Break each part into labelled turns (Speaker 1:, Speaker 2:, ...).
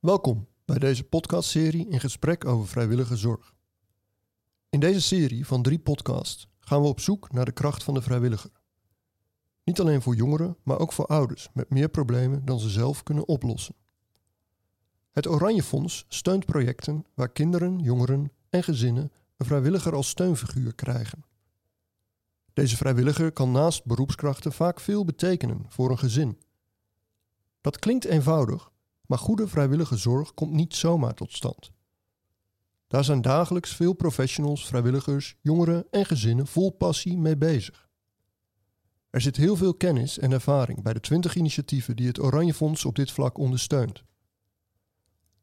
Speaker 1: Welkom bij deze podcastserie in gesprek over vrijwillige zorg. In deze serie van drie podcasts gaan we op zoek naar de kracht van de vrijwilliger. Niet alleen voor jongeren, maar ook voor ouders met meer problemen dan ze zelf kunnen oplossen. Het Oranje Fonds steunt projecten waar kinderen, jongeren en gezinnen een vrijwilliger als steunfiguur krijgen. Deze vrijwilliger kan naast beroepskrachten vaak veel betekenen voor een gezin. Dat klinkt eenvoudig, maar goede vrijwillige zorg komt niet zomaar tot stand. Daar zijn dagelijks veel professionals, vrijwilligers, jongeren en gezinnen vol passie mee bezig. Er zit heel veel kennis en ervaring bij de 20 initiatieven die het Oranje Fonds op dit vlak ondersteunt.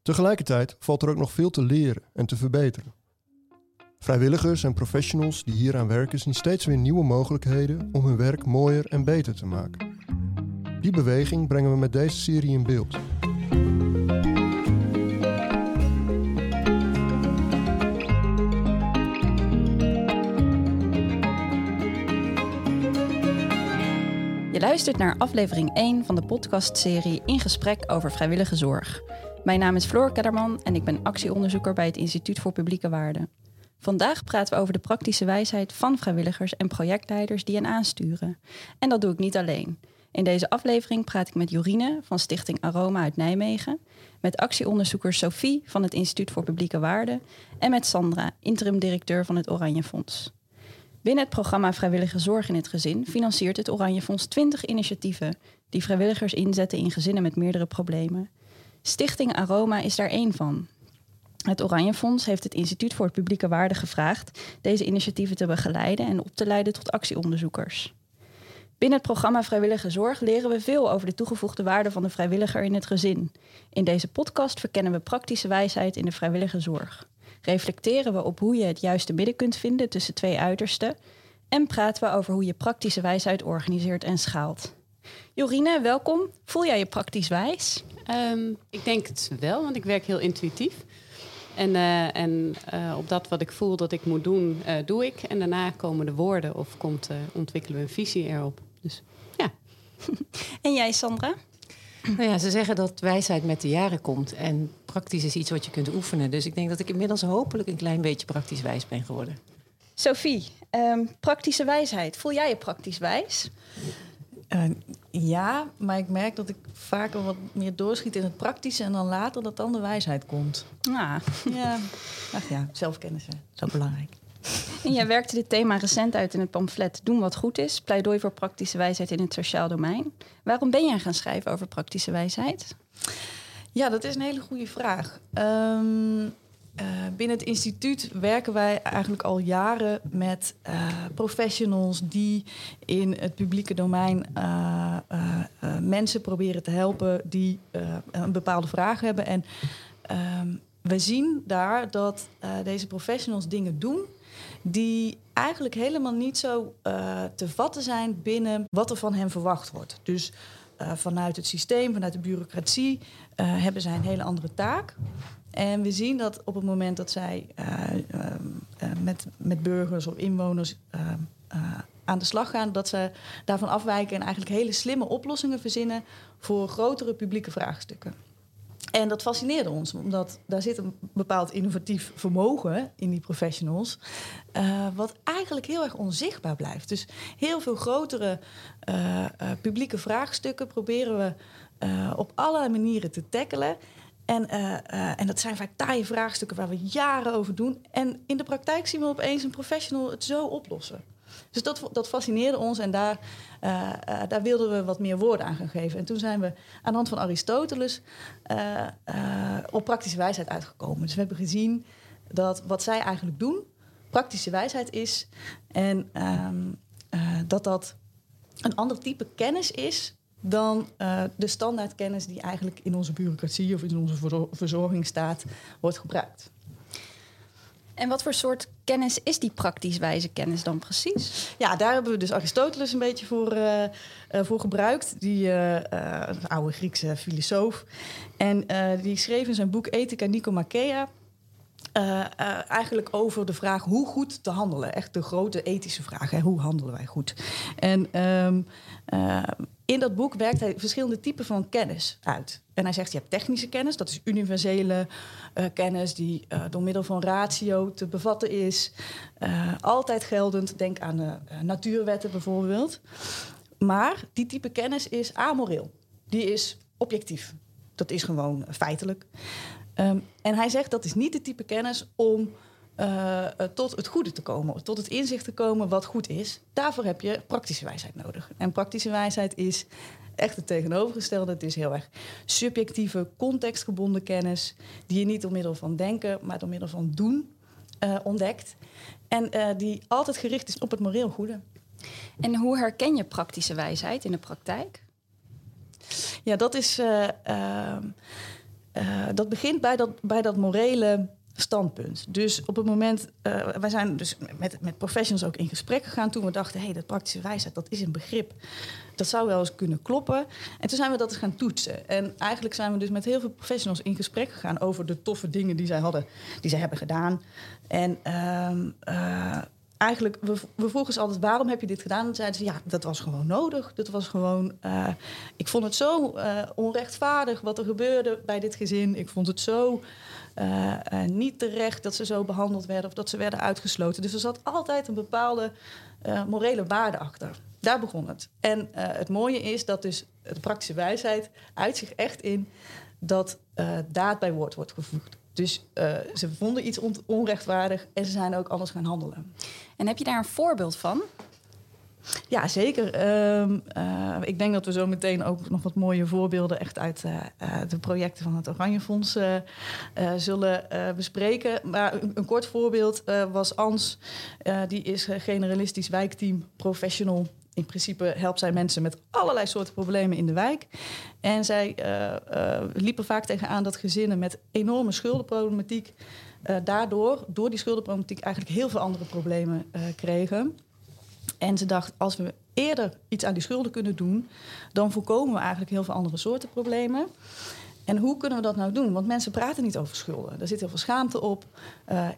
Speaker 1: Tegelijkertijd valt er ook nog veel te leren en te verbeteren. Vrijwilligers en professionals die hieraan werken zien steeds weer nieuwe mogelijkheden om hun werk mooier en beter te maken. Die beweging brengen we met deze serie in beeld.
Speaker 2: Luistert naar aflevering 1 van de podcastserie In gesprek over vrijwillige zorg. Mijn naam is Floor Kedderman en ik ben actieonderzoeker bij het Instituut voor Publieke Waarden. Vandaag praten we over de praktische wijsheid van vrijwilligers en projectleiders die hen aansturen. En dat doe ik niet alleen. In deze aflevering praat ik met Jorine van Stichting Aroma uit Nijmegen, met actieonderzoeker Sophie van het Instituut voor Publieke Waarden en met Sandra, interim directeur van het Oranje Fonds. Binnen het programma Vrijwillige Zorg in het Gezin financiert het Oranje Fonds 20 initiatieven die vrijwilligers inzetten in gezinnen met meerdere problemen. Stichting Aroma is daar één van. Het Oranje Fonds heeft het Instituut voor het Publieke Waarde gevraagd deze initiatieven te begeleiden en op te leiden tot actieonderzoekers. Binnen het programma Vrijwillige Zorg leren we veel over de toegevoegde waarde van de vrijwilliger in het gezin. In deze podcast verkennen we praktische wijsheid in de vrijwillige zorg. Reflecteren we op hoe je het juiste midden kunt vinden tussen twee uitersten. En praten we over hoe je praktische wijsheid organiseert en schaalt. Jorine, welkom. Voel jij je praktisch wijs?
Speaker 3: Um, ik denk het wel, want ik werk heel intuïtief. En, uh, en uh, op dat wat ik voel dat ik moet doen, uh, doe ik. En daarna komen de woorden of komt, ontwikkelen we een visie erop. Dus ja.
Speaker 2: en jij, Sandra?
Speaker 4: Nou ja, ze zeggen dat wijsheid met de jaren komt. En praktisch is iets wat je kunt oefenen. Dus ik denk dat ik inmiddels hopelijk een klein beetje praktisch wijs ben geworden.
Speaker 2: Sophie, um, praktische wijsheid. Voel jij je praktisch wijs?
Speaker 5: Uh, ja, maar ik merk dat ik vaker wat meer doorschiet in het praktische en dan later dat dan de wijsheid komt.
Speaker 2: Ah.
Speaker 5: Ja, ach ja, zelfkennis is zo belangrijk.
Speaker 2: En jij werkte dit thema recent uit in het pamflet Doen wat goed is, pleidooi voor praktische wijsheid in het sociaal domein. Waarom ben jij gaan schrijven over praktische wijsheid?
Speaker 5: Ja, dat is een hele goede vraag. Um, uh, binnen het instituut werken wij eigenlijk al jaren met uh, professionals die in het publieke domein uh, mensen proberen te helpen die een bepaalde vraag hebben. En ehm, we zien daar dat deze professionals dingen doen die eigenlijk helemaal niet zo te vatten zijn binnen wat er van hen verwacht wordt. Dus vanuit het systeem, vanuit de bureaucratie, hebben zij een hele andere taak. En we zien dat op het moment dat zij met, met burgers of inwoners aan de slag gaan, dat ze daarvan afwijken en eigenlijk hele slimme oplossingen verzinnen voor grotere publieke vraagstukken. En dat fascineerde ons, omdat daar zit een bepaald innovatief vermogen in die professionals, uh, wat eigenlijk heel erg onzichtbaar blijft. Dus heel veel grotere uh, uh, publieke vraagstukken proberen we op allerlei manieren te tackelen. En, en dat zijn vaak taaie vraagstukken waar we jaren over doen. En in de praktijk zien we opeens een professional het zo oplossen. Dus dat, dat fascineerde ons en daar, uh, daar wilden we wat meer woorden aan gaan geven. En toen zijn we aan de hand van Aristoteles op praktische wijsheid uitgekomen. Dus we hebben gezien dat wat zij eigenlijk doen, praktische wijsheid is. En ehm, dat dat een ander type kennis is dan de standaardkennis die eigenlijk in onze bureaucratie of in onze verzorgingsstaat wordt gebruikt.
Speaker 2: En wat voor soort kennis is die praktisch wijze kennis dan precies?
Speaker 5: Ja, daar hebben we dus Aristoteles een beetje voor, uh, uh, voor gebruikt. Die een oude Griekse filosoof. En die schreef in zijn boek Ethica Nicomachea... eigenlijk over de vraag hoe goed te handelen. Echt de grote ethische vraag. Hoe handelen wij goed? En... Um, in dat boek werkt hij verschillende typen van kennis uit. En hij zegt, je hebt technische kennis, dat is universele uh, kennis die uh, door middel van ratio te bevatten is. Uh, altijd geldend, denk aan de natuurwetten bijvoorbeeld. Maar die type kennis is amoreel. Die is objectief. Dat is gewoon feitelijk. Um, en hij zegt dat is niet de type kennis om uh, tot het goede te komen, tot het inzicht te komen wat goed is. Daarvoor heb je praktische wijsheid nodig. En praktische wijsheid is echt het tegenovergestelde. Het is heel erg subjectieve, contextgebonden kennis, die je niet door middel van denken, maar door middel van doen uh, ontdekt. En uh, die altijd gericht is op het moreel goede.
Speaker 2: En hoe herken je praktische wijsheid in de praktijk?
Speaker 5: Ja, dat is. dat begint bij dat, bij dat morele standpunt. Dus op het moment, uh, wij zijn dus met, met professionals ook in gesprek gegaan toen we dachten, hé, hey, dat praktische wijsheid, dat is een begrip. Dat zou wel eens kunnen kloppen. En toen zijn we dat eens gaan toetsen. En eigenlijk zijn we dus met heel veel professionals in gesprek gegaan over de toffe dingen die zij hadden, die zij hebben gedaan. En uh, uh, eigenlijk, we, we vroegen ze altijd, waarom heb je dit gedaan? En zeiden ze, ja, dat was gewoon nodig. Dat was gewoon, uh, ik vond het zo onrechtvaardig wat er gebeurde bij dit gezin. Ik vond het zo uh, niet terecht dat ze zo behandeld werden of dat ze werden uitgesloten. Dus er zat altijd een bepaalde morele waarde achter. Daar begon het. En het mooie is dat dus de praktische wijsheid uit zich echt in dat daad bij woord wordt gevoegd. Dus ze vonden iets on onrechtvaardig en ze zijn ook anders gaan handelen.
Speaker 2: En heb je daar een voorbeeld van?
Speaker 5: Ja, zeker. Um, uh, ik denk dat we zo meteen ook nog wat mooie voorbeelden echt uit uh, de projecten van het Oranje Fonds zullen bespreken. Maar een, kort voorbeeld was Ans. die is generalistisch wijkteam professional in principe helpt zij mensen met allerlei soorten problemen in de wijk. En zij liepen vaak tegenaan dat gezinnen met enorme schuldenproblematiek... Daardoor, door die schuldenproblematiek, eigenlijk heel veel andere problemen kregen. En ze dacht, als we eerder iets aan die schulden kunnen doen... dan voorkomen we eigenlijk heel veel andere soorten problemen. En hoe kunnen we dat nou doen? Want mensen praten niet over schulden. Er zit heel veel schaamte op.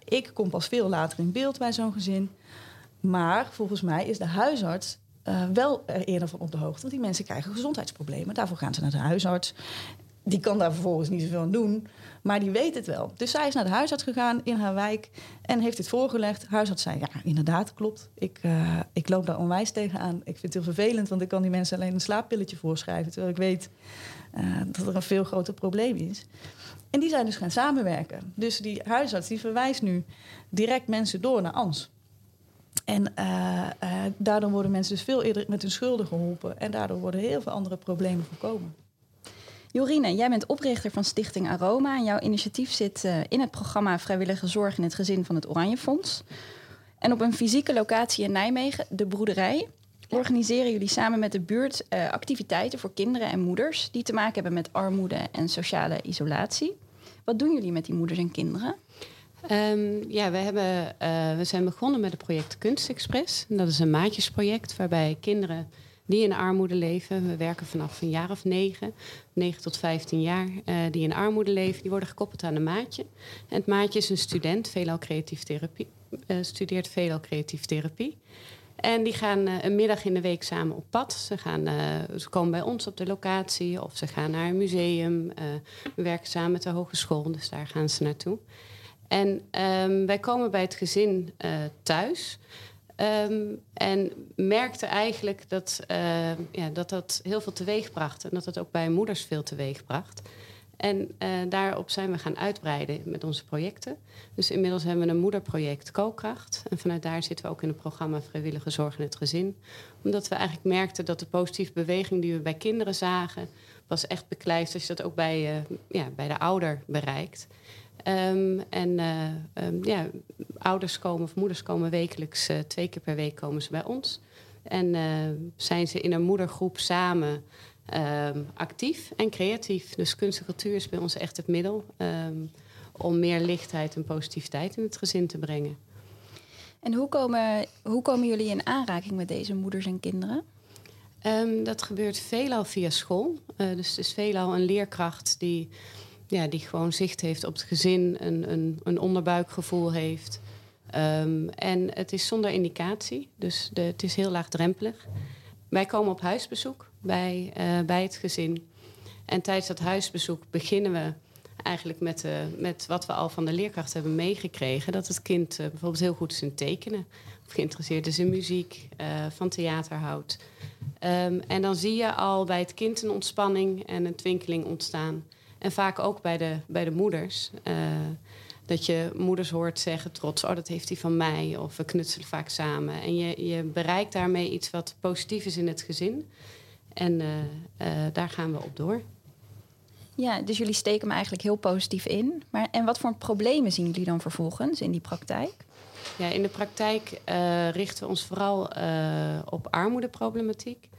Speaker 5: ik kom pas veel later in beeld bij zo'n gezin. Maar volgens mij is de huisarts uh, wel er eerder van op de hoogte. Want die mensen krijgen gezondheidsproblemen. Daarvoor gaan ze naar de huisarts. Die kan daar vervolgens niet zoveel aan doen. Maar die weet het wel. Dus zij is naar de huisarts gegaan in haar wijk en heeft dit voorgelegd. Huisarts zei, ja, inderdaad, klopt. Ik, uh, ik loop daar onwijs tegenaan. Ik vind het heel vervelend, want ik kan die mensen alleen een slaappilletje voorschrijven. Terwijl ik weet uh, dat er een veel groter probleem is. En die zijn dus gaan samenwerken. Dus die huisarts die verwijst nu direct mensen door naar ANS. En uh, daardoor worden mensen dus veel eerder met hun schulden geholpen. En daardoor worden heel veel andere problemen voorkomen.
Speaker 2: Jorine, jij bent oprichter van Stichting Aroma. En jouw initiatief zit uh, in het programma Vrijwillige Zorg in het Gezin van het Oranje Fonds. En op een fysieke locatie in Nijmegen, de Broederij, organiseren jullie samen met de buurt activiteiten voor kinderen en moeders die te maken hebben met armoede en sociale isolatie. Wat doen jullie met die moeders en kinderen?
Speaker 3: Um, ja, we, hebben, uh, we zijn begonnen met het project Kunstexpress. Dat is een maatjesproject waarbij kinderen die in armoede leven, we werken vanaf een jaar of negen, negen tot vijftien jaar, uh, die in armoede leven, die worden gekoppeld aan een maatje. En het maatje is een student, veelal creatief therapie, uh, studeert veelal creatief therapie. En die gaan uh, een middag in de week samen op pad. Ze, gaan, ze komen bij ons op de locatie of ze gaan naar een museum. We werken samen met de hogeschool, dus daar gaan ze naartoe. En um, wij komen bij het gezin thuis. Um, en merkten eigenlijk dat, uh, ja, dat dat heel veel teweeg bracht. En dat het ook bij moeders veel teweeg bracht. En uh, daarop zijn we gaan uitbreiden met onze projecten. Dus inmiddels hebben we een moederproject Kookracht. En vanuit daar zitten we ook in het programma Vrijwillige Zorg in het Gezin. Omdat we eigenlijk merkten dat de positieve beweging die we bij kinderen zagen... was echt beklijft als je dat ook bij, uh, ja, bij de ouder bereikt. Um, en uh, um, ja, ouders komen of moeders komen wekelijks, uh, twee keer per week komen ze bij ons. En uh, zijn ze in een moedergroep samen um, actief en creatief. Dus kunst en cultuur is bij ons echt het middel om meer lichtheid en positiviteit in het gezin te brengen.
Speaker 2: En hoe komen, hoe komen jullie in aanraking met deze moeders en kinderen?
Speaker 3: Dat gebeurt veelal via school. Dus het is veelal een leerkracht die ja, die gewoon zicht heeft op het gezin, een, een, een onderbuikgevoel heeft. Um, en het is zonder indicatie, dus de, het is heel laagdrempelig. Wij komen op huisbezoek. bij, eh, bij het gezin. En tijdens dat huisbezoek beginnen we eigenlijk met, uh, met wat we al van de leerkracht hebben meegekregen. Dat het kind uh, bijvoorbeeld heel goed is in tekenen. Of geïnteresseerd is in muziek, van theater houdt. Um, en dan zie je al bij het kind een ontspanning en een twinkeling ontstaan. En vaak ook bij de, bij de moeders. dat je moeders hoort zeggen trots, oh dat heeft hij van mij. Of we knutselen vaak samen. En je, je bereikt daarmee iets wat positief is in het gezin. En daar gaan we op door.
Speaker 2: Ja, dus jullie steken me eigenlijk heel positief in. Maar, en wat voor problemen zien jullie dan vervolgens in die praktijk?
Speaker 3: Ja, in de praktijk richten we ons vooral op armoedeproblematiek.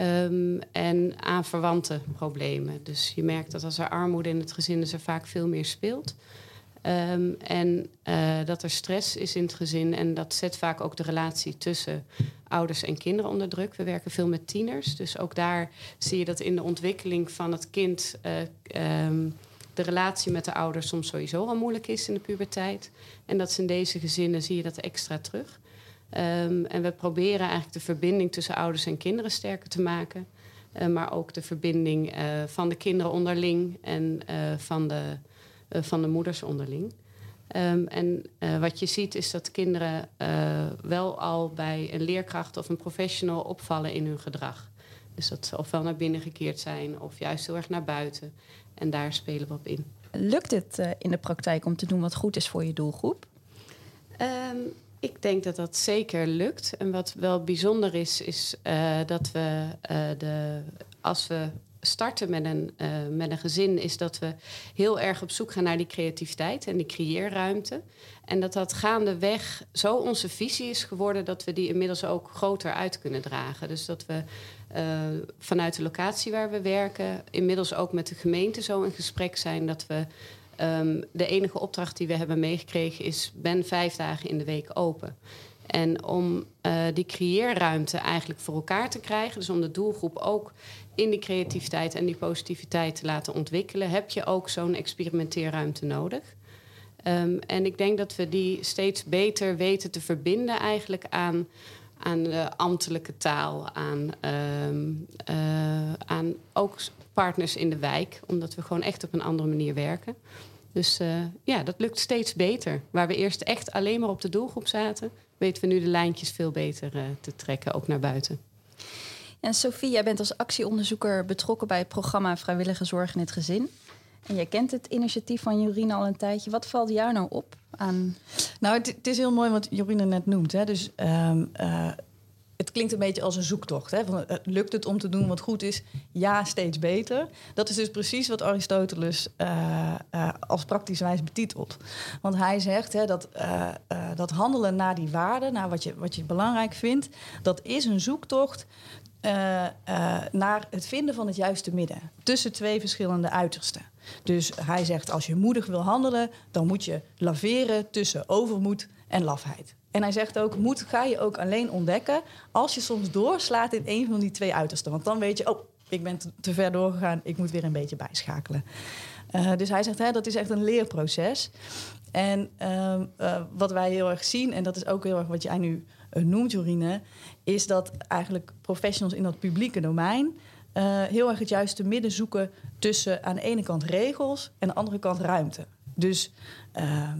Speaker 3: Um, en aan verwante problemen. Dus je merkt dat als er armoede in het gezin is, er vaak veel meer speelt. Um, en uh, dat er stress is in het gezin. En dat zet vaak ook de relatie tussen ouders en kinderen onder druk. We werken veel met tieners. Dus ook daar zie je dat in de ontwikkeling van het kind. Uh, um, de relatie met de ouders soms sowieso al moeilijk is in de puberteit. En dat is in deze gezinnen zie je dat extra terug. Um, en we proberen eigenlijk de verbinding tussen ouders en kinderen sterker te maken. Uh, maar ook de verbinding uh, van de kinderen onderling en uh, van de van de moeders onderling. Um, en wat je ziet is dat kinderen wel al bij een leerkracht of een professional opvallen in hun gedrag. Dus dat ze ofwel naar binnen gekeerd zijn of juist heel erg naar buiten. En daar spelen we op in.
Speaker 2: Lukt het in de praktijk om te doen wat goed is voor je doelgroep?
Speaker 3: Um, ik denk dat dat zeker lukt. En wat wel bijzonder is, is dat we de, als we starten met een, uh, met een gezin is dat we heel erg op zoek gaan naar die creativiteit en die creëerruimte. En dat dat gaandeweg zo onze visie is geworden dat we die inmiddels ook groter uit kunnen dragen. Dus dat we vanuit de locatie waar we werken, inmiddels ook met de gemeente zo in gesprek zijn dat we. Um, de enige opdracht die we hebben meegekregen is: ben vijf dagen in de week open. En om uh, die creëerruimte eigenlijk voor elkaar te krijgen, dus om de doelgroep ook in die creativiteit en die positiviteit te laten ontwikkelen, heb je ook zo'n experimenteerruimte nodig. Um, en ik denk dat we die steeds beter weten te verbinden eigenlijk aan, aan de ambtelijke taal, aan, um, aan ook partners in de wijk, omdat we gewoon echt op een andere manier werken. Dus uh, ja, dat lukt steeds beter. Waar we eerst echt alleen maar op de doelgroep zaten, weten we nu de lijntjes veel beter uh, te trekken, ook naar buiten.
Speaker 2: En Sophie, jij bent als actieonderzoeker betrokken bij het programma Vrijwillige Zorg in het Gezin. En jij kent het initiatief van Jorine al een tijdje. Wat valt jou nou op aan...
Speaker 5: Nou, het, het is heel mooi wat Jorine net noemt. Hè. Dus um, uh, het klinkt een beetje als een zoektocht. Hè? Uh, lukt het om te doen wat goed is? Ja, steeds beter. Dat is dus precies wat Aristoteles uh, uh, als praktisch wijs betitelt. Want hij zegt hè, dat, dat handelen naar die waarden, naar wat je, wat je belangrijk vindt, dat is een zoektocht naar het vinden van het juiste midden tussen twee verschillende uitersten. Dus hij zegt: als je moedig wil handelen, dan moet je laveren tussen overmoed en lafheid. En hij zegt ook: ga je ook alleen ontdekken als je soms doorslaat in een van die twee uitersten. Want dan weet je: oh, ik ben te ver doorgegaan, ik moet weer een beetje bijschakelen. Uh, dus hij zegt: hè, dat is echt een leerproces. En wat wij heel erg zien, en dat is ook heel erg wat jij nu noemt, Jorine, is dat eigenlijk professionals in dat publieke domein heel erg het juiste midden zoeken tussen aan de ene kant regels en aan de andere kant ruimte. Dus uh,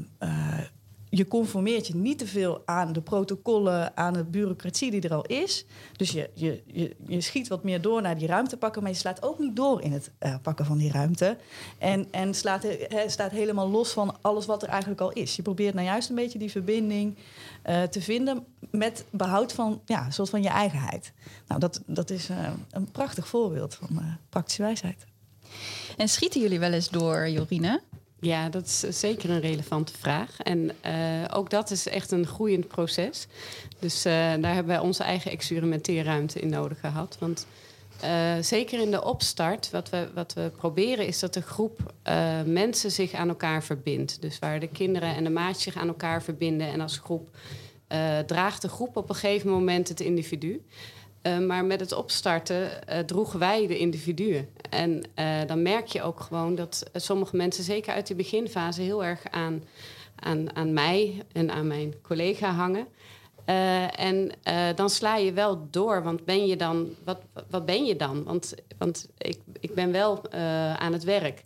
Speaker 5: je conformeert je niet te veel aan de protocollen, aan de bureaucratie die er al is. Dus je, je, je, je schiet wat meer door naar die ruimte pakken, maar je slaat ook niet door in het uh, pakken van die ruimte. En, en slaat, staat helemaal los van alles wat er eigenlijk al is. Je probeert nou juist een beetje die verbinding uh, te vinden met behoud van ja, een soort van je eigenheid. Nou, dat, dat is uh, een prachtig voorbeeld van praktische wijsheid.
Speaker 2: En schieten jullie wel eens door, Jorine?
Speaker 3: Ja, dat is zeker een relevante vraag. En uh, ook dat is echt een groeiend proces. Dus uh, daar hebben wij onze eigen experimenteerruimte in nodig gehad. Want uh, zeker in de opstart, wat we, wat we proberen, is dat de groep mensen zich aan elkaar verbindt. Dus waar de kinderen en de maatjes zich aan elkaar verbinden. En als groep draagt de groep op een gegeven moment het individu. Uh, maar met het opstarten uh, droegen wij de individuen. En uh, dan merk je ook gewoon dat sommige mensen, zeker uit de beginfase, heel erg aan, aan, aan mij en aan mijn collega hangen. En dan sla je wel door, want ben je dan, wat, wat ben je dan? Want, want ik, ik ben wel aan het werk.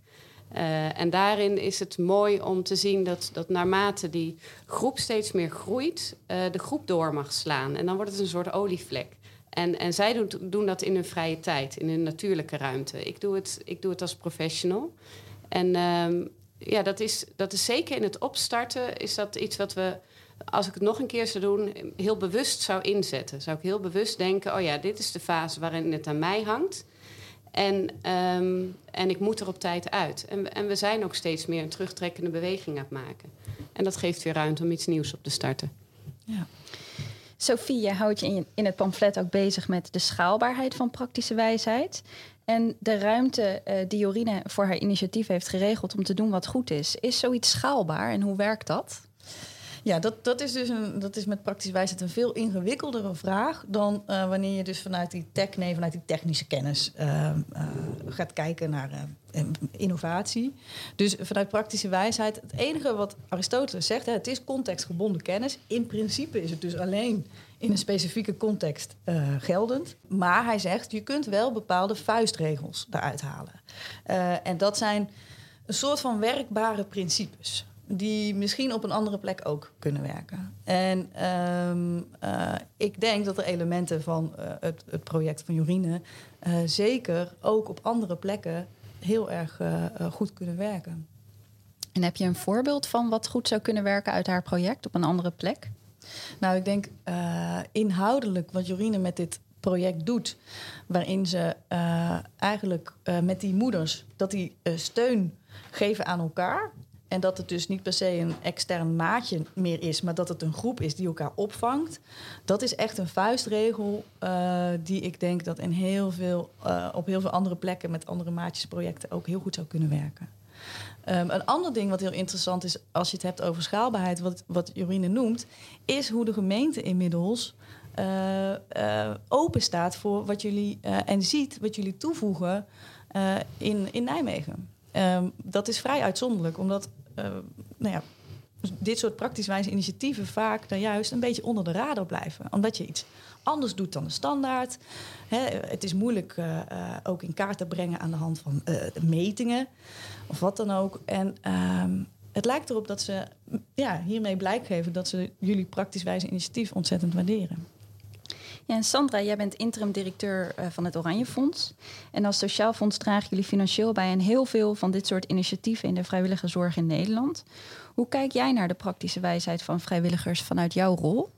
Speaker 3: en daarin is het mooi om te zien dat, dat naarmate die groep steeds meer groeit, de groep door mag slaan. En dan wordt het een soort olievlek. En, en zij doen, doen dat in hun vrije tijd, in hun natuurlijke ruimte. Ik doe het, ik doe het als professional. En ehm, ja, dat is, dat is zeker in het opstarten, is dat iets wat we als ik het nog een keer zou doen, heel bewust zou inzetten. Zou ik heel bewust denken: oh ja, dit is de fase waarin het aan mij hangt. En, ehm, en ik moet er op tijd uit. En, en we zijn ook steeds meer een terugtrekkende beweging aan het maken. En dat geeft weer ruimte om iets nieuws op te starten.
Speaker 2: Ja. Sophie, je houdt je in, het pamflet ook bezig met de schaalbaarheid van praktische wijsheid. En de ruimte uh, die Jorine voor haar initiatief heeft geregeld om te doen wat goed is. Is zoiets schaalbaar en hoe werkt dat?
Speaker 5: Ja, dat, dat is dus een, dat is met praktische wijsheid een veel ingewikkeldere vraag dan uh, wanneer je dus vanuit die tech, nee, vanuit die technische kennis uh, uh, gaat kijken naar innovatie. Dus vanuit praktische wijsheid, het enige wat Aristoteles zegt, hè, het is contextgebonden kennis. In principe is het dus alleen in een specifieke context geldend. Maar hij zegt, je kunt wel bepaalde vuistregels eruit halen. en dat zijn een soort van werkbare principes die misschien op een andere plek ook kunnen werken. En um, uh, ik denk dat er elementen van uh, het, het, project van Jorine uh, zeker ook op andere plekken heel erg goed kunnen werken.
Speaker 2: En heb je een voorbeeld van wat goed zou kunnen werken uit haar project op een andere plek?
Speaker 5: Nou, ik denk inhoudelijk wat Jorine met dit project doet, waarin ze eigenlijk met die moeders dat die steun geven aan elkaar en dat het dus niet per se een extern maatje meer is, maar dat het een groep is die elkaar opvangt. Dat is echt een vuistregel uh, die ik denk dat in heel veel, uh, op heel veel andere plekken met andere maatjesprojecten ook heel goed zou kunnen werken. Um, een ander ding wat heel interessant is als je het hebt over schaalbaarheid, wat, wat Jorine noemt, is hoe de gemeente inmiddels uh, open staat voor wat jullie en ziet wat jullie toevoegen in, in Nijmegen. Um, dat is vrij uitzonderlijk, omdat nou ja, dit soort praktisch wijze initiatieven vaak dan juist een beetje onder de radar blijven. Omdat je iets anders doet dan de standaard. Hè, het is moeilijk uh, uh, ook in kaart te brengen aan de hand van metingen of wat dan ook. En ehm, het lijkt erop dat ze ja, hiermee blijk geven dat ze jullie praktisch wijze initiatief ontzettend waarderen.
Speaker 2: Ja, en Sandra, jij bent interim directeur uh, van het Oranje Fonds. En als Sociaal Fonds dragen jullie financieel bij aan heel veel van dit soort initiatieven in de vrijwillige zorg in Nederland. Hoe kijk jij naar de praktische wijsheid van vrijwilligers vanuit jouw rol?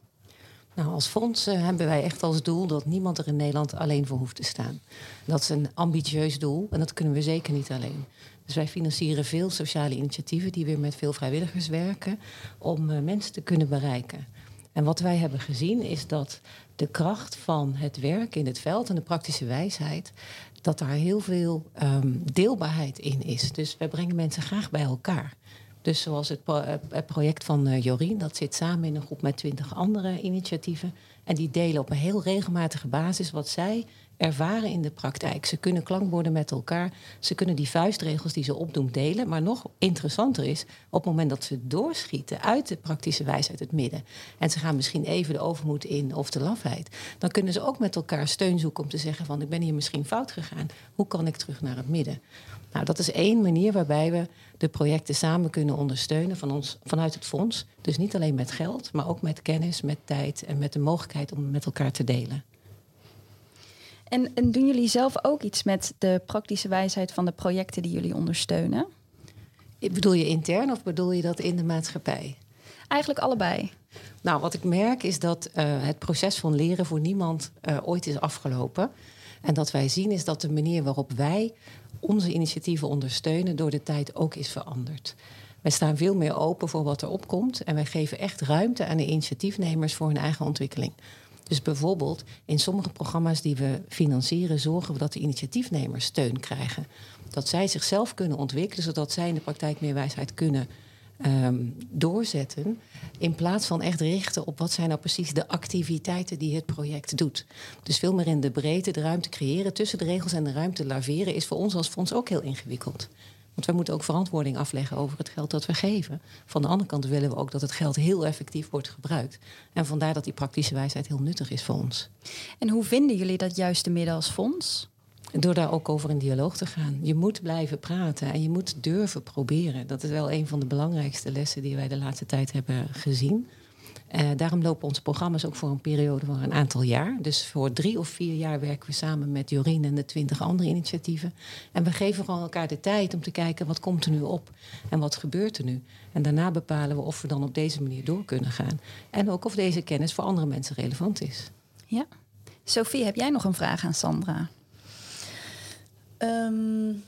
Speaker 4: Nou, als fonds uh, hebben wij echt als doel dat niemand er in Nederland alleen voor hoeft te staan. Dat is een ambitieus doel en dat kunnen we zeker niet alleen. Dus wij financieren veel sociale initiatieven die weer met veel vrijwilligers werken om uh, mensen te kunnen bereiken. En wat wij hebben gezien is dat de kracht van het werk in het veld en de praktische wijsheid, dat daar heel veel um, deelbaarheid in is. Dus wij brengen mensen graag bij elkaar. Dus zoals het, het project van uh, Jorien, dat zit samen in een groep met twintig andere initiatieven. En die delen op een heel regelmatige basis wat zij ervaren in de praktijk. Ze kunnen klankborden met elkaar. Ze kunnen die vuistregels die ze opdoen delen. Maar nog interessanter is, op het moment dat ze doorschieten uit de praktische wijsheid het midden. En ze gaan misschien even de overmoed in of de lafheid. Dan kunnen ze ook met elkaar steun zoeken om te zeggen van ik ben hier misschien fout gegaan. Hoe kan ik terug naar het midden? Nou, dat is één manier waarbij we de projecten samen kunnen ondersteunen van ons, vanuit het fonds. Dus niet alleen met geld, maar ook met kennis, met tijd en met de mogelijkheid om met elkaar te delen.
Speaker 2: En, en, doen jullie zelf ook iets met de praktische wijsheid van de projecten die jullie ondersteunen?
Speaker 4: Bedoel je intern of bedoel je dat in de maatschappij?
Speaker 2: Eigenlijk allebei.
Speaker 4: Nou, wat ik merk is dat uh, het proces van leren voor niemand uh, ooit is afgelopen. En dat wij zien is dat de manier waarop wij onze initiatieven ondersteunen door de tijd ook is veranderd. Wij staan veel meer open voor wat er opkomt en wij geven echt ruimte aan de initiatiefnemers voor hun eigen ontwikkeling. Dus bijvoorbeeld in sommige programma's die we financieren, zorgen we dat de initiatiefnemers steun krijgen. Dat zij zichzelf kunnen ontwikkelen, zodat zij in de praktijk meer wijsheid kunnen um, doorzetten. In plaats van echt richten op wat zijn nou precies de activiteiten die het project doet. Dus veel meer in de breedte de ruimte creëren tussen de regels en de ruimte laveren is voor ons als fonds ook heel ingewikkeld. Want wij moeten ook verantwoording afleggen over het geld dat we geven. Van de andere kant willen we ook dat het geld heel effectief wordt gebruikt. En vandaar dat die praktische wijsheid heel nuttig is voor ons.
Speaker 2: En hoe vinden jullie dat juiste midden als fonds?
Speaker 4: Door daar ook over in dialoog te gaan. Je moet blijven praten en je moet durven proberen. Dat is wel een van de belangrijkste lessen die wij de laatste tijd hebben gezien. Uh, daarom lopen onze programma's ook voor een periode van een aantal jaar. Dus voor drie of vier jaar werken we samen met Jorien en de twintig andere initiatieven. En we geven gewoon elkaar de tijd om te kijken wat komt er nu op en wat gebeurt er nu. En daarna bepalen we of we dan op deze manier door kunnen gaan. En ook of deze kennis voor andere mensen relevant is.
Speaker 2: Ja. Sophie, heb jij nog een vraag aan Sandra?
Speaker 5: Um,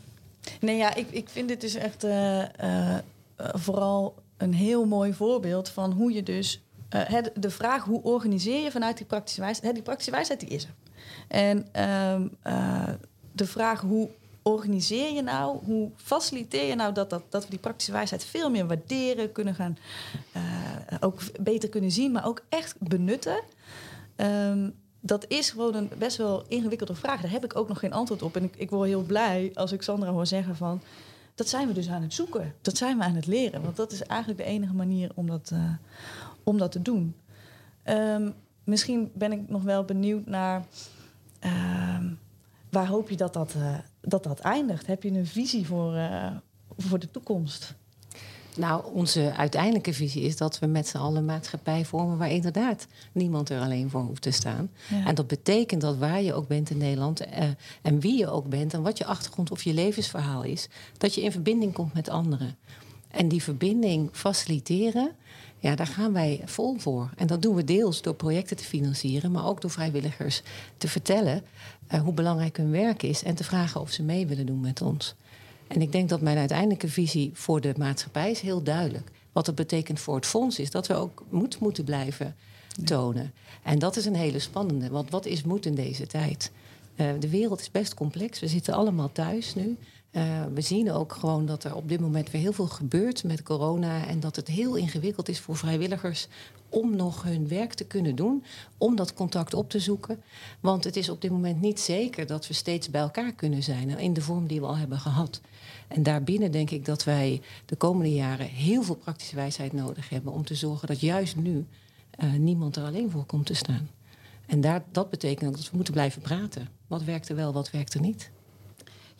Speaker 5: nee, ja, ik, ik vind dit dus echt uh, uh, vooral een heel mooi voorbeeld van hoe je dus uh, de vraag hoe organiseer je vanuit die praktische wijsheid. die praktische wijsheid die is er. En um, uh, de vraag hoe organiseer je nou, hoe faciliteer je nou dat, dat, dat we die praktische wijsheid veel meer waarderen, kunnen gaan, uh, ook beter kunnen zien, maar ook echt benutten. Um, dat is gewoon een best wel ingewikkelde vraag. Daar heb ik ook nog geen antwoord op. En ik, ik word heel blij als ik Sandra hoor zeggen van... dat zijn we dus aan het zoeken. Dat zijn we aan het leren. Want dat is eigenlijk de enige manier om dat, om dat te doen. Um, misschien ben ik nog wel benieuwd naar... Uh, waar hoop je dat dat, uh, dat dat eindigt? Heb je een visie voor, uh, voor de toekomst?
Speaker 4: Nou, onze uiteindelijke visie is dat we met z'n allen een maatschappij vormen waar inderdaad niemand er alleen voor hoeft te staan. Ja. En dat betekent dat waar je ook bent in Nederland uh, en wie je ook bent en wat je achtergrond of je levensverhaal is, dat je in verbinding komt met anderen. En die verbinding faciliteren, ja, daar gaan wij vol voor. En dat doen we deels door projecten te financieren, maar ook door vrijwilligers te vertellen uh, hoe belangrijk hun werk is en te vragen of ze mee willen doen met ons. En ik denk dat mijn uiteindelijke visie voor de maatschappij is heel duidelijk. Wat het betekent voor het fonds is dat we ook moed moeten blijven tonen. En dat is een hele spannende, want wat is moed in deze tijd? Uh, de wereld is best complex. We zitten allemaal thuis nu. Uh, we zien ook gewoon dat er op dit moment weer heel veel gebeurt met corona. En dat het heel ingewikkeld is voor vrijwilligers om nog hun werk te kunnen doen. Om dat contact op te zoeken. Want het is op dit moment niet zeker dat we steeds bij elkaar kunnen zijn. In de vorm die we al hebben gehad. En daarbinnen denk ik dat wij de komende jaren heel veel praktische wijsheid nodig hebben. Om te zorgen dat juist nu uh, niemand er alleen voor komt te staan. En daar, dat betekent dat we moeten blijven praten. Wat werkt er wel, wat werkt er niet?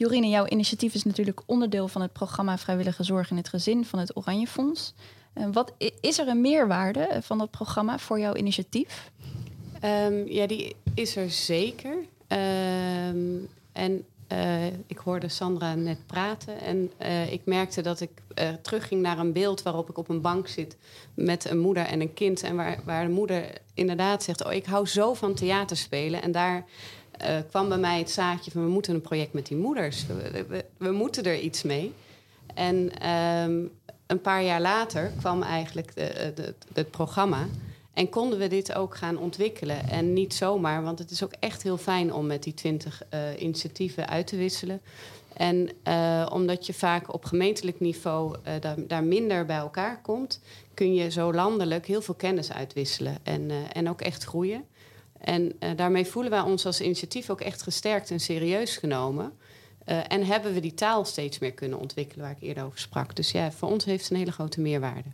Speaker 2: Jorine, jouw initiatief is natuurlijk onderdeel van het programma Vrijwillige Zorg in het Gezin van het Oranje Fonds. Uh, wat, is er een meerwaarde van dat programma voor jouw initiatief?
Speaker 3: Um, ja, die is er zeker. Um, en uh, ik hoorde Sandra net praten en ik merkte dat ik terugging naar een beeld waarop ik op een bank zit met een moeder en een kind. En waar, waar de moeder inderdaad zegt: Oh, ik hou zo van theaterspelen. En daar uh, kwam bij mij het zaadje van we moeten een project met die moeders. We, we, moeten er iets mee. En um, een paar jaar later kwam eigenlijk de, het programma. En konden we dit ook gaan ontwikkelen. En niet zomaar, want het is ook echt heel fijn om met die twintig uh, initiatieven uit te wisselen. En omdat je vaak op gemeentelijk niveau daar, daar, minder bij elkaar komt, kun je zo landelijk heel veel kennis uitwisselen en, en ook echt groeien. En uh, daarmee voelen wij ons als initiatief ook echt gesterkt en serieus genomen. Uh, en hebben we die taal steeds meer kunnen ontwikkelen waar ik eerder over sprak. Dus ja, voor ons heeft het een hele grote meerwaarde.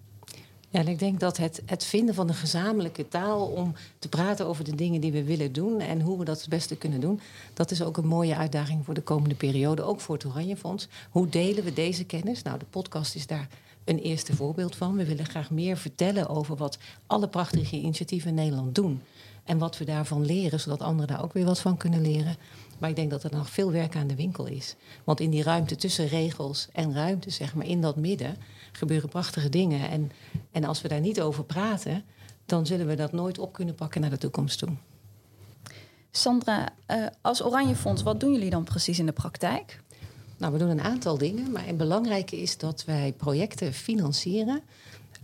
Speaker 4: Ja, en ik denk dat het, het vinden van een gezamenlijke taal om te praten over de dingen die we willen doen en hoe we dat het beste kunnen doen, dat is ook een mooie uitdaging voor de komende periode, ook voor het Oranje Fonds. Hoe delen we deze kennis? Nou, de podcast is daar een eerste voorbeeld van. We willen graag meer vertellen over wat alle prachtige initiatieven in Nederland doen. En wat we daarvan leren, zodat anderen daar ook weer wat van kunnen leren. Maar ik denk dat er nog veel werk aan de winkel is. Want in die ruimte tussen regels en ruimte, zeg maar, in dat midden, gebeuren prachtige dingen. En, en als we daar niet over praten, dan zullen we dat nooit op kunnen pakken naar de toekomst toe.
Speaker 2: Sandra, uh, als Oranje Fonds, wat doen jullie dan precies in de praktijk?
Speaker 4: Nou, we doen een aantal dingen. Maar het belangrijke is dat wij projecten financieren.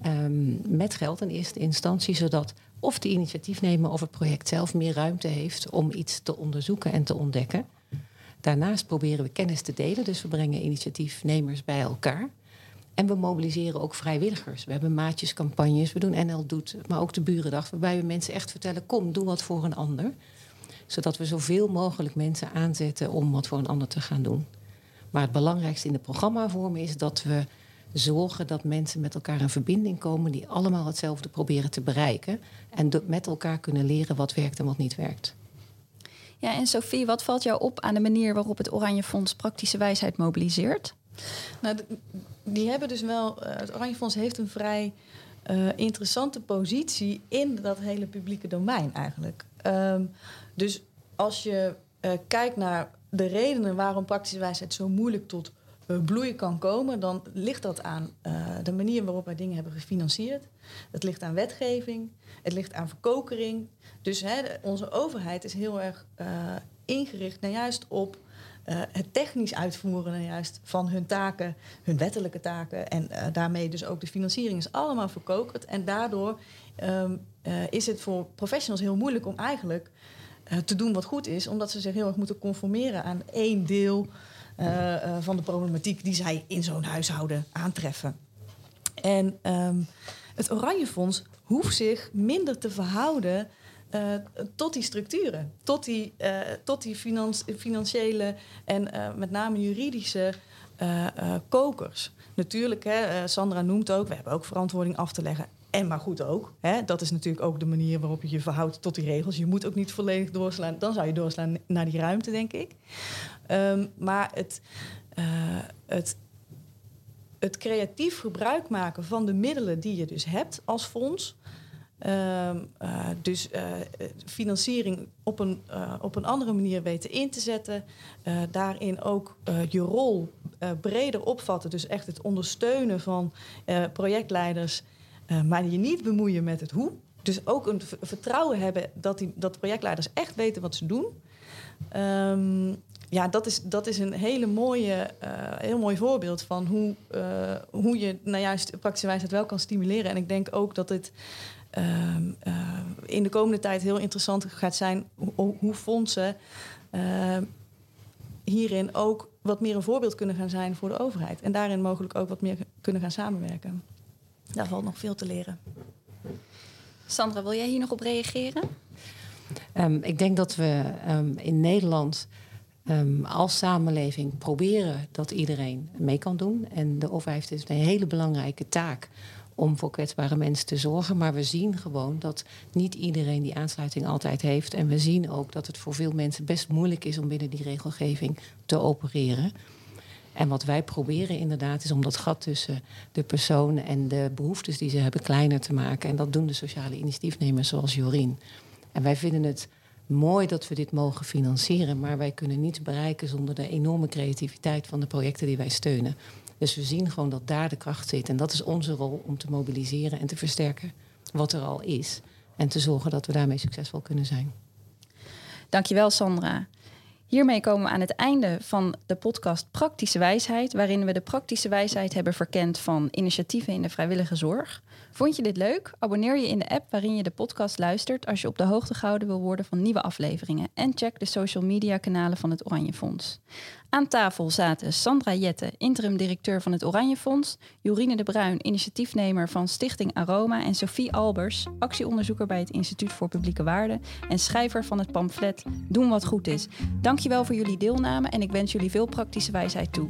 Speaker 4: Um, met geld in eerste instantie, zodat of de initiatiefnemer of het project zelf meer ruimte heeft om iets te onderzoeken en te ontdekken. Daarnaast proberen we kennis te delen, dus we brengen initiatiefnemers bij elkaar. En we mobiliseren ook vrijwilligers. We hebben maatjescampagnes, we doen NL Doet, maar ook de Burendag, waarbij we mensen echt vertellen: kom, doe wat voor een ander. Zodat we zoveel mogelijk mensen aanzetten om wat voor een ander te gaan doen. Maar het belangrijkste in de programmavorm is dat we zorgen dat mensen met elkaar in verbinding komen die allemaal hetzelfde proberen te bereiken. En met elkaar kunnen leren wat werkt en wat niet werkt.
Speaker 2: Ja, en Sophie, wat valt jou op aan de manier waarop het Oranje Fonds praktische wijsheid mobiliseert?
Speaker 5: Nou, die hebben dus wel. Uh, het Oranje Fonds heeft een vrij uh, interessante positie in dat hele publieke domein eigenlijk. Um, dus als je uh, kijkt naar de redenen waarom praktische wijsheid zo moeilijk tot bloei kan komen, dan ligt dat aan de manier waarop wij dingen hebben gefinancierd. Het ligt aan wetgeving, het ligt aan verkokering. Dus hè, onze overheid is heel erg ingericht nou juist op het technisch uitvoeren juist van hun taken, hun wettelijke taken en daarmee dus ook de financiering is allemaal verkokerd. En daardoor uh, is het voor professionals heel moeilijk om eigenlijk te doen wat goed is, omdat ze zich heel erg moeten conformeren aan één deel van de problematiek die zij in zo'n huishouden aantreffen. En um, het Oranje Fonds hoeft zich minder te verhouden uh, tot die structuren, tot die, tot die financiële en met name juridische kokers. Natuurlijk, hè, Sandra noemt ook, we hebben ook verantwoording af te leggen. En maar goed ook. Hè, dat is natuurlijk ook de manier waarop je je verhoudt tot die regels. Je moet ook niet volledig doorslaan. Dan zou je doorslaan naar die ruimte, denk ik. Um, maar het, het, het creatief gebruik maken van de middelen die je dus hebt als fonds Ehm, eh, dus uh, financiering op een, op een andere manier weten in te zetten. daarin ook je rol breder opvatten. Dus echt het ondersteunen van projectleiders. Maar je niet bemoeien met het hoe. Dus ook een vertrouwen hebben dat, die, dat projectleiders echt weten wat ze doen. Um, ja, dat is, dat is een hele mooie, heel mooi voorbeeld van hoe, hoe je nou juist praktische wijsheid wel kan stimuleren. En ik denk ook dat het Ehm, eh, in de komende tijd heel interessant gaat zijn hoe, hoe fondsen ehm, hierin ook wat meer een voorbeeld kunnen gaan zijn voor de overheid. En daarin mogelijk ook wat meer kunnen gaan samenwerken. Daar valt nog veel te leren.
Speaker 2: Sandra, wil jij hier nog op reageren?
Speaker 4: Um, ik denk dat we um, in Nederland um, als samenleving proberen dat iedereen mee kan doen. En de overheid heeft een hele belangrijke taak om voor kwetsbare mensen te zorgen. Maar we zien gewoon dat niet iedereen die aansluiting altijd heeft. En we zien ook dat het voor veel mensen best moeilijk is om binnen die regelgeving te opereren. En wat wij proberen inderdaad is om dat gat tussen de persoon en de behoeftes die ze hebben kleiner te maken. En dat doen de sociale initiatiefnemers zoals Jorien. En wij vinden het mooi dat we dit mogen financieren, maar wij kunnen niets bereiken zonder de enorme creativiteit van de projecten die wij steunen. Dus we zien gewoon dat daar de kracht zit. En dat is onze rol om te mobiliseren en te versterken wat er al is. En te zorgen dat we daarmee succesvol kunnen zijn.
Speaker 2: Dankjewel, Sandra. Hiermee komen we aan het einde van de podcast Praktische Wijsheid, waarin we de praktische wijsheid hebben verkend van initiatieven in de vrijwillige zorg. Vond je dit leuk? Abonneer je in de app waarin je de podcast luistert als je op de hoogte gehouden wil worden van nieuwe afleveringen. En check de social media kanalen van het Oranje Fonds. Aan tafel zaten Sandra Jette, interim directeur van het Oranje Fonds, Jorine de Bruin, initiatiefnemer van Stichting Aroma en Sophie Albers, actieonderzoeker bij het Instituut voor Publieke Waarden en schrijver van het pamflet Doen wat goed is. Dankjewel voor jullie deelname en ik wens jullie veel praktische wijsheid toe.